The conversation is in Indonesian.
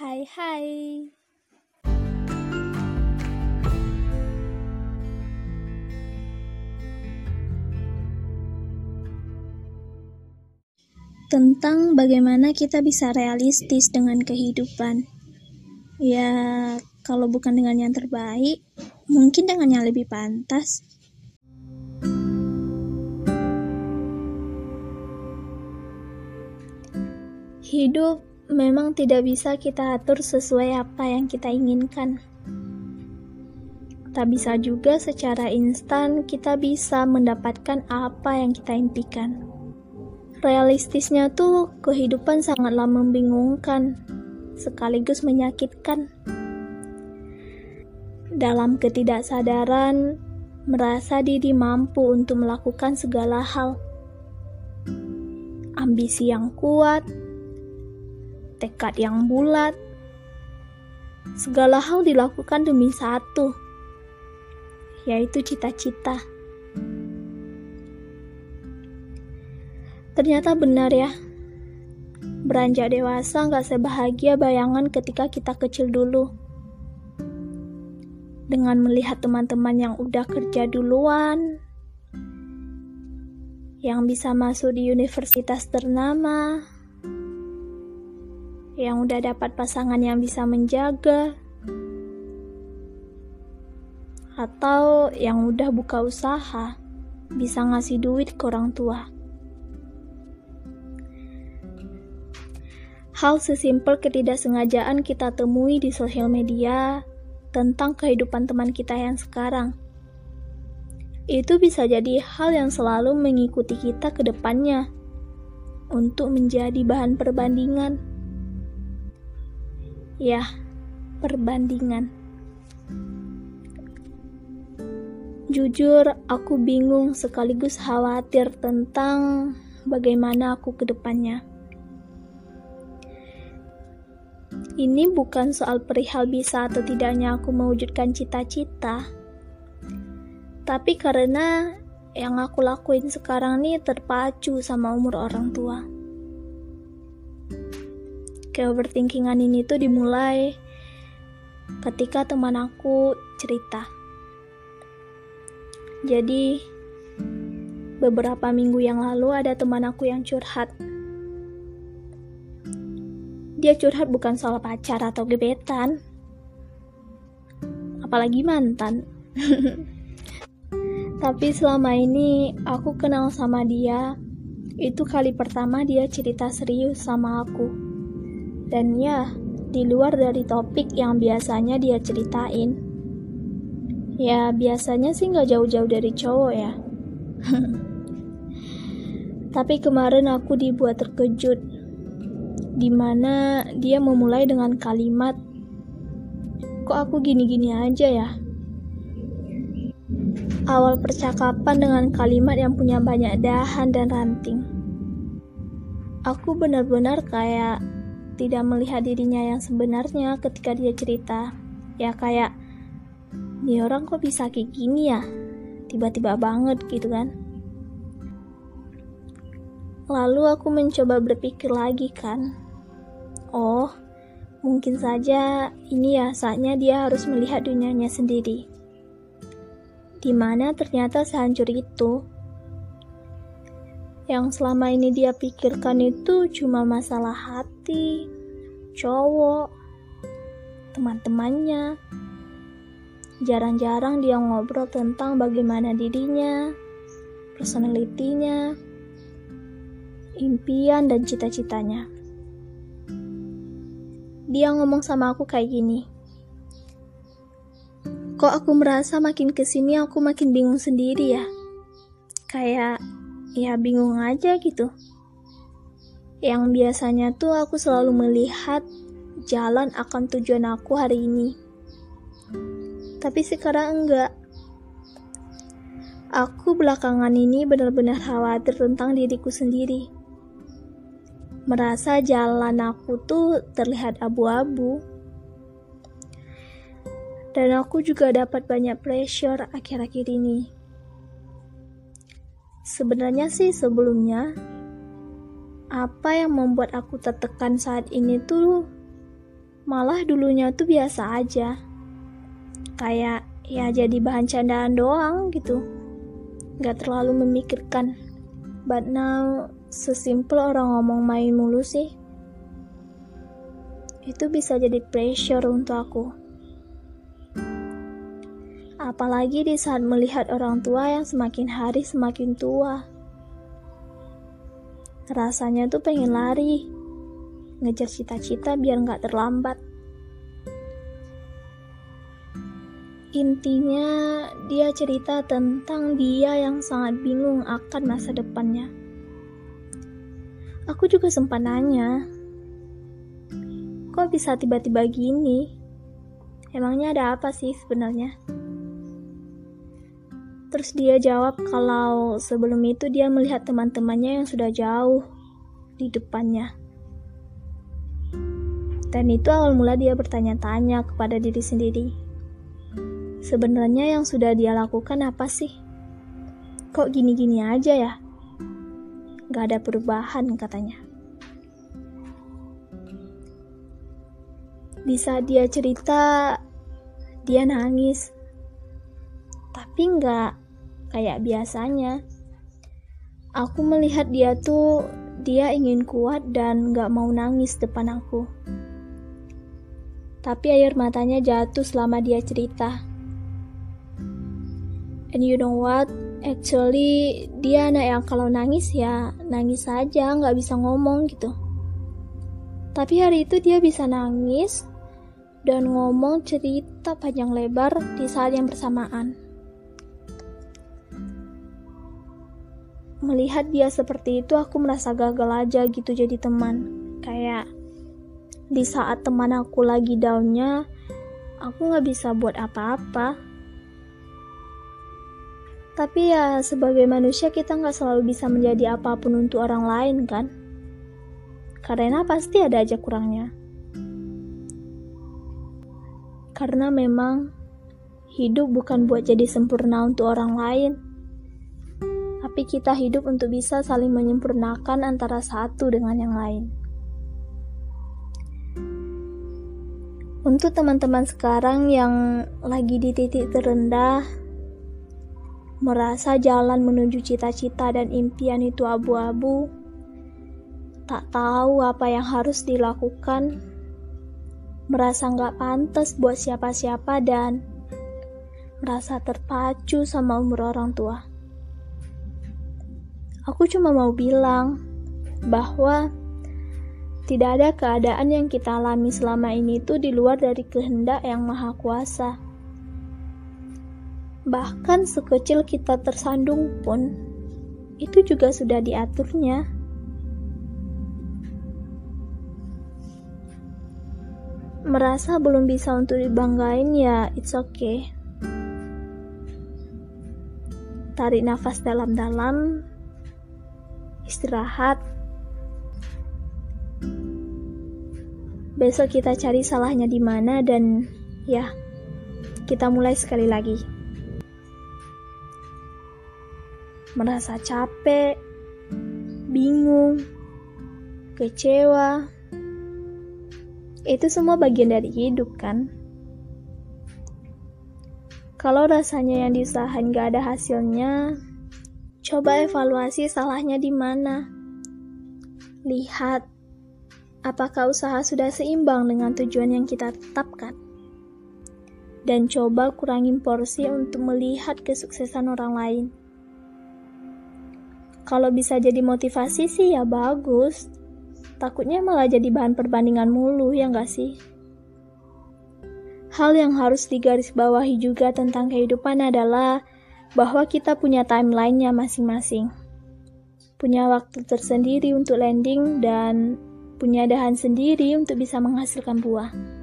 Hai hai. Tentang bagaimana kita bisa realistis dengan kehidupan. Ya, kalau bukan dengan yang terbaik, mungkin dengan yang lebih pantas. Hidup memang tidak bisa kita atur sesuai apa yang kita inginkan. Tak bisa juga secara instan kita bisa mendapatkan apa yang kita impikan. Realistisnya tuh kehidupan sangatlah membingungkan, sekaligus menyakitkan. Dalam ketidaksadaran, merasa diri mampu untuk melakukan segala hal. Ambisi yang kuat, tekad yang bulat. Segala hal dilakukan demi satu, yaitu cita-cita. Ternyata benar ya, beranjak dewasa nggak sebahagia bayangan ketika kita kecil dulu. Dengan melihat teman-teman yang udah kerja duluan, yang bisa masuk di universitas ternama, yang udah dapat pasangan yang bisa menjaga, atau yang udah buka usaha, bisa ngasih duit ke orang tua. Hal sesimpel ketidaksengajaan kita temui di sosial media tentang kehidupan teman kita yang sekarang. Itu bisa jadi hal yang selalu mengikuti kita ke depannya untuk menjadi bahan perbandingan. Ya, perbandingan. Jujur, aku bingung sekaligus khawatir tentang bagaimana aku ke depannya. Ini bukan soal perihal bisa atau tidaknya aku mewujudkan cita-cita, tapi karena yang aku lakuin sekarang nih terpacu sama umur orang tua ke overthinkingan ini tuh dimulai ketika teman aku cerita. Jadi, beberapa minggu yang lalu ada teman aku yang curhat. Dia curhat bukan soal pacar atau gebetan, apalagi mantan. Tapi selama ini aku kenal sama dia, itu kali pertama dia cerita serius sama aku. Dan ya, di luar dari topik yang biasanya dia ceritain. Ya, biasanya sih nggak jauh-jauh dari cowok ya. Tapi kemarin aku dibuat terkejut. Di mana dia memulai dengan kalimat, Kok aku gini-gini aja ya? Awal percakapan dengan kalimat yang punya banyak dahan dan ranting. Aku benar-benar kayak tidak melihat dirinya yang sebenarnya ketika dia cerita. Ya kayak, ini orang kok bisa kayak gini ya? Tiba-tiba banget gitu kan. Lalu aku mencoba berpikir lagi kan. Oh, mungkin saja ini ya saatnya dia harus melihat dunianya sendiri. Di mana ternyata sehancur itu yang selama ini dia pikirkan itu cuma masalah hati, cowok, teman-temannya. Jarang-jarang dia ngobrol tentang bagaimana dirinya, personalitinya, impian dan cita-citanya. Dia ngomong sama aku kayak gini. Kok aku merasa makin ke sini aku makin bingung sendiri ya? Kayak ya bingung aja gitu. Yang biasanya tuh aku selalu melihat jalan akan tujuan aku hari ini. Tapi sekarang enggak. Aku belakangan ini benar-benar khawatir tentang diriku sendiri. Merasa jalan aku tuh terlihat abu-abu. Dan aku juga dapat banyak pressure akhir-akhir ini Sebenarnya sih sebelumnya apa yang membuat aku tertekan saat ini tuh Malah dulunya tuh biasa aja. Kayak ya jadi bahan candaan doang gitu. Gak terlalu memikirkan. But now, sesimpel orang ngomong main mulu sih. Itu bisa jadi pressure untuk aku. Apalagi di saat melihat orang tua yang semakin hari semakin tua. Rasanya tuh pengen lari, ngejar cita-cita biar nggak terlambat. Intinya, dia cerita tentang dia yang sangat bingung akan masa depannya. Aku juga sempat nanya, kok bisa tiba-tiba gini? Emangnya ada apa sih sebenarnya? Terus dia jawab kalau sebelum itu dia melihat teman-temannya yang sudah jauh di depannya. Dan itu awal mula dia bertanya-tanya kepada diri sendiri. Sebenarnya yang sudah dia lakukan apa sih? Kok gini-gini aja ya? Gak ada perubahan katanya. Di saat dia cerita, dia nangis. Tapi nggak kayak biasanya. Aku melihat dia tuh, dia ingin kuat dan nggak mau nangis depan aku. Tapi air matanya jatuh selama dia cerita. And you know what? Actually, dia anak yang kalau nangis ya nangis saja, nggak bisa ngomong gitu. Tapi hari itu dia bisa nangis dan ngomong cerita panjang lebar di saat yang bersamaan. Melihat dia seperti itu, aku merasa gagal aja gitu jadi teman. Kayak di saat teman aku lagi downnya, aku nggak bisa buat apa-apa tapi ya sebagai manusia kita nggak selalu bisa menjadi apa pun untuk orang lain kan? Karena pasti ada aja kurangnya. Karena memang hidup bukan buat jadi sempurna untuk orang lain. Tapi kita hidup untuk bisa saling menyempurnakan antara satu dengan yang lain. Untuk teman-teman sekarang yang lagi di titik terendah, merasa jalan menuju cita-cita dan impian itu abu-abu, tak tahu apa yang harus dilakukan, merasa nggak pantas buat siapa-siapa dan merasa terpacu sama umur orang tua. Aku cuma mau bilang bahwa tidak ada keadaan yang kita alami selama ini itu di luar dari kehendak yang maha kuasa Bahkan sekecil kita tersandung pun, itu juga sudah diaturnya. Merasa belum bisa untuk dibanggain ya, it's okay. Tarik nafas dalam-dalam, istirahat. Besok kita cari salahnya di mana dan ya, kita mulai sekali lagi. merasa capek, bingung, kecewa. Itu semua bagian dari hidup, kan? Kalau rasanya yang diusahain gak ada hasilnya, coba evaluasi salahnya di mana. Lihat, apakah usaha sudah seimbang dengan tujuan yang kita tetapkan. Dan coba kurangin porsi untuk melihat kesuksesan orang lain. Kalau bisa jadi motivasi sih ya bagus. Takutnya malah jadi bahan perbandingan mulu ya nggak sih? Hal yang harus digarisbawahi juga tentang kehidupan adalah bahwa kita punya timelinenya masing-masing. Punya waktu tersendiri untuk landing dan punya dahan sendiri untuk bisa menghasilkan buah.